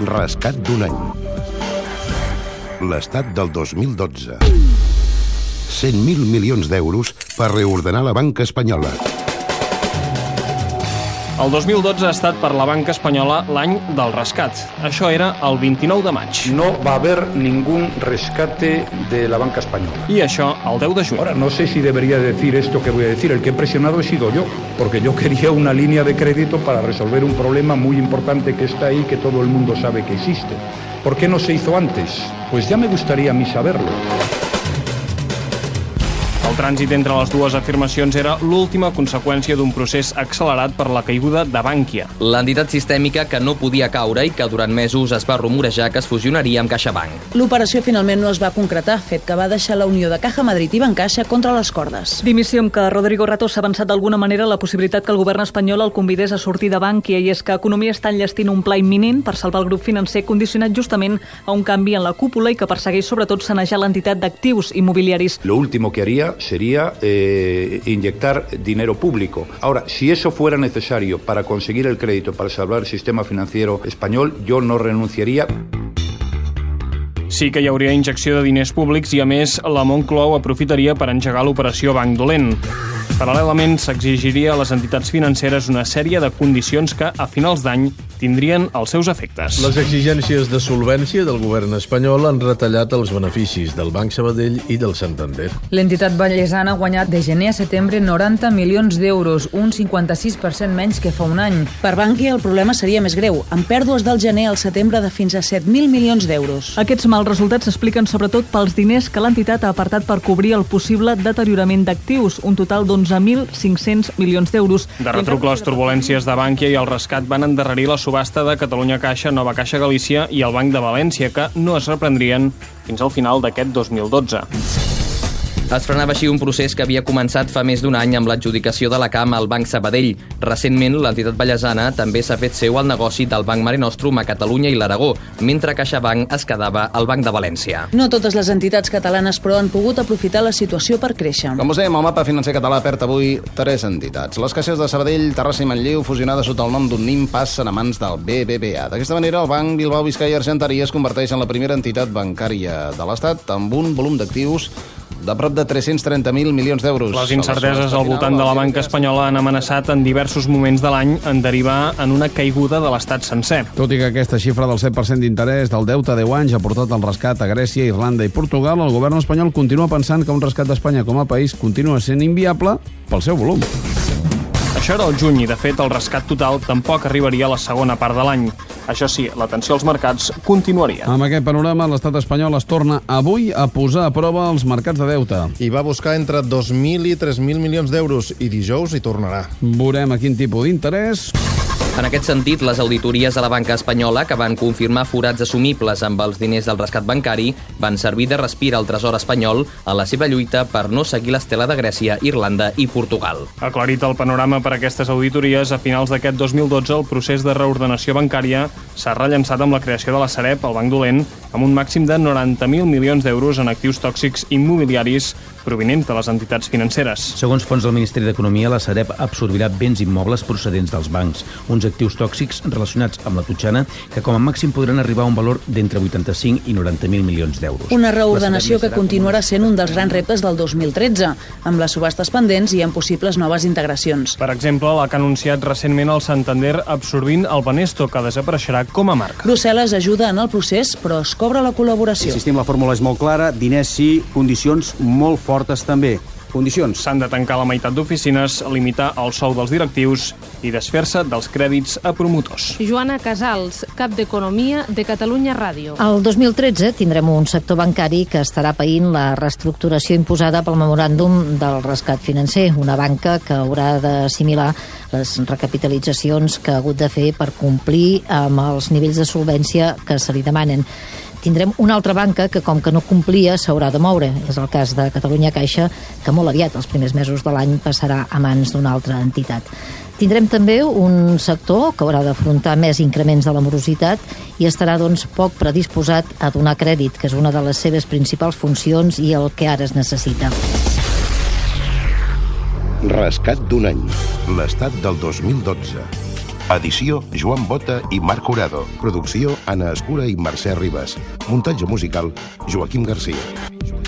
Rescat d'un any. L'estat del 2012. 100.000 milions d'euros per reordenar la banca espanyola. El 2012 ha estat per la banca espanyola l'any del rescat. Això era el 29 de maig. No va a haber ningún rescate de la banca española. I això el 10 de juny. Ahora, no sé si debería decir esto que voy a decir. El que he presionado he sido yo, porque yo quería una línea de crédito para resolver un problema muy importante que está ahí, que todo el mundo sabe que existe. ¿Por qué no se hizo antes? Pues ya me gustaría a mí saberlo. El trànsit entre les dues afirmacions era l'última conseqüència d'un procés accelerat per la caiguda de Bànquia. L'entitat sistèmica que no podia caure i que durant mesos es va rumorejar que es fusionaria amb CaixaBank. L'operació finalment no es va concretar, fet que va deixar la unió de Caja Madrid i Bancaixa contra les cordes. Dimissió amb que Rodrigo Rato s'ha avançat d'alguna manera la possibilitat que el govern espanyol el convidés a sortir de Bànquia i és que Economia està enllestint un pla imminent per salvar el grup financer condicionat justament a un canvi en la cúpula i que persegueix sobretot sanejar l'entitat d'actius immobiliaris. Lo último que haría sería eh, inyectar dinero público. Ahora, si eso fuera necesario para conseguir el crédito, para salvar el sistema financiero español, yo no renunciaría. Sí que hi hauria injecció de diners públics i, a més, la Moncloa ho aprofitaria per engegar l'operació Banc Dolent. Paral·lelament, s'exigiria a les entitats financeres una sèrie de condicions que, a finals d'any, tindrien els seus efectes. Les exigències de solvència del govern espanyol han retallat els beneficis del Banc Sabadell i del Santander. L'entitat ballesana ha guanyat de gener a setembre 90 milions d'euros, un 56% menys que fa un any. Per Bànquia el problema seria més greu, amb pèrdues del gener al setembre de fins a 7.000 milions d'euros. Aquests mals resultats s'expliquen sobretot pels diners que l'entitat ha apartat per cobrir el possible deteriorament d'actius, un total d'11.500 milions d'euros. De retruc, les turbulències de Bànquia i el rescat van endarrerir la subhasta de Catalunya Caixa, Nova Caixa Galícia i el Banc de València, que no es reprendrien fins al final d'aquest 2012. Es frenava així un procés que havia començat fa més d'un any amb l'adjudicació de la cama al Banc Sabadell. Recentment, l'entitat ballesana també s'ha fet seu al negoci del Banc Mare Nostrum a Catalunya i l'Aragó, mentre CaixaBank es quedava al Banc de València. No totes les entitats catalanes, però, han pogut aprofitar la situació per créixer. Com us dèiem, el mapa financer català perd avui tres entitats. Les caixes de Sabadell, Terrassa i Manlleu, fusionades sota el nom d'un NIM, passen a mans del BBVA. D'aquesta manera, el Banc Bilbao Vizcaya i Argentari es converteix en la primera entitat bancària de l'Estat amb un volum d'actius de prop de 330.000 milions d'euros. Les incerteses al voltant de la banca espanyola han amenaçat en diversos moments de l'any en derivar en una caiguda de l'estat sencer. Tot i que aquesta xifra del 7% d'interès del deute a 10 anys ha portat el rescat a Grècia, Irlanda i Portugal, el govern espanyol continua pensant que un rescat d'Espanya com a país continua sent inviable pel seu volum. Això era el juny i, de fet, el rescat total tampoc arribaria a la segona part de l'any. Això sí, l'atenció als mercats continuaria. Amb aquest panorama, l'estat espanyol es torna avui a posar a prova els mercats de deute. I va buscar entre 2.000 i 3.000 milions d'euros i dijous hi tornarà. Veurem a quin tipus d'interès... En aquest sentit, les auditories a la banca espanyola, que van confirmar forats assumibles amb els diners del rescat bancari, van servir de respir al tresor espanyol a la seva lluita per no seguir l'estela de Grècia, Irlanda i Portugal. Aclarit el panorama per aquestes auditories, a finals d'aquest 2012 el procés de reordenació bancària s'ha rellençat amb la creació de la Sareb, el Banc Dolent, amb un màxim de 90.000 milions d'euros en actius tòxics immobiliaris provinents de les entitats financeres. Segons fons del Ministeri d'Economia, la Sareb absorbirà béns immobles procedents dels bancs, uns actius tòxics relacionats amb la Tutxana que com a màxim podran arribar a un valor d'entre 85 i 90.000 milions d'euros. Una reordenació que continuarà sent un dels grans reptes del 2013, amb les subhastes pendents i amb possibles noves integracions. Per exemple, la que ha anunciat recentment el Santander absorbint el Banesto, que desapareixerà com a marca. Brussel·les ajuda en el procés, però es cobra la col·laboració. Insistim, la fórmula és molt clara, diners sí, condicions molt fortes també. Condicions. S'han de tancar la meitat d'oficines, limitar el sou dels directius i desfer-se dels crèdits a promotors. Joana Casals, cap d'Economia de Catalunya Ràdio. El 2013 tindrem un sector bancari que estarà païnt la reestructuració imposada pel memoràndum del rescat financer, una banca que haurà d'assimilar les recapitalitzacions que ha hagut de fer per complir amb els nivells de solvència que se li demanen tindrem una altra banca que, com que no complia, s'haurà de moure. És el cas de Catalunya Caixa, que molt aviat, els primers mesos de l'any, passarà a mans d'una altra entitat. Tindrem també un sector que haurà d'afrontar més increments de la morositat i estarà doncs, poc predisposat a donar crèdit, que és una de les seves principals funcions i el que ara es necessita. Rescat d'un any. L'estat del 2012. Edició Joan Bota i Marc Jurado. Producció Anna Escura i Mercè Ribas. Muntatge musical Joaquim Garcia.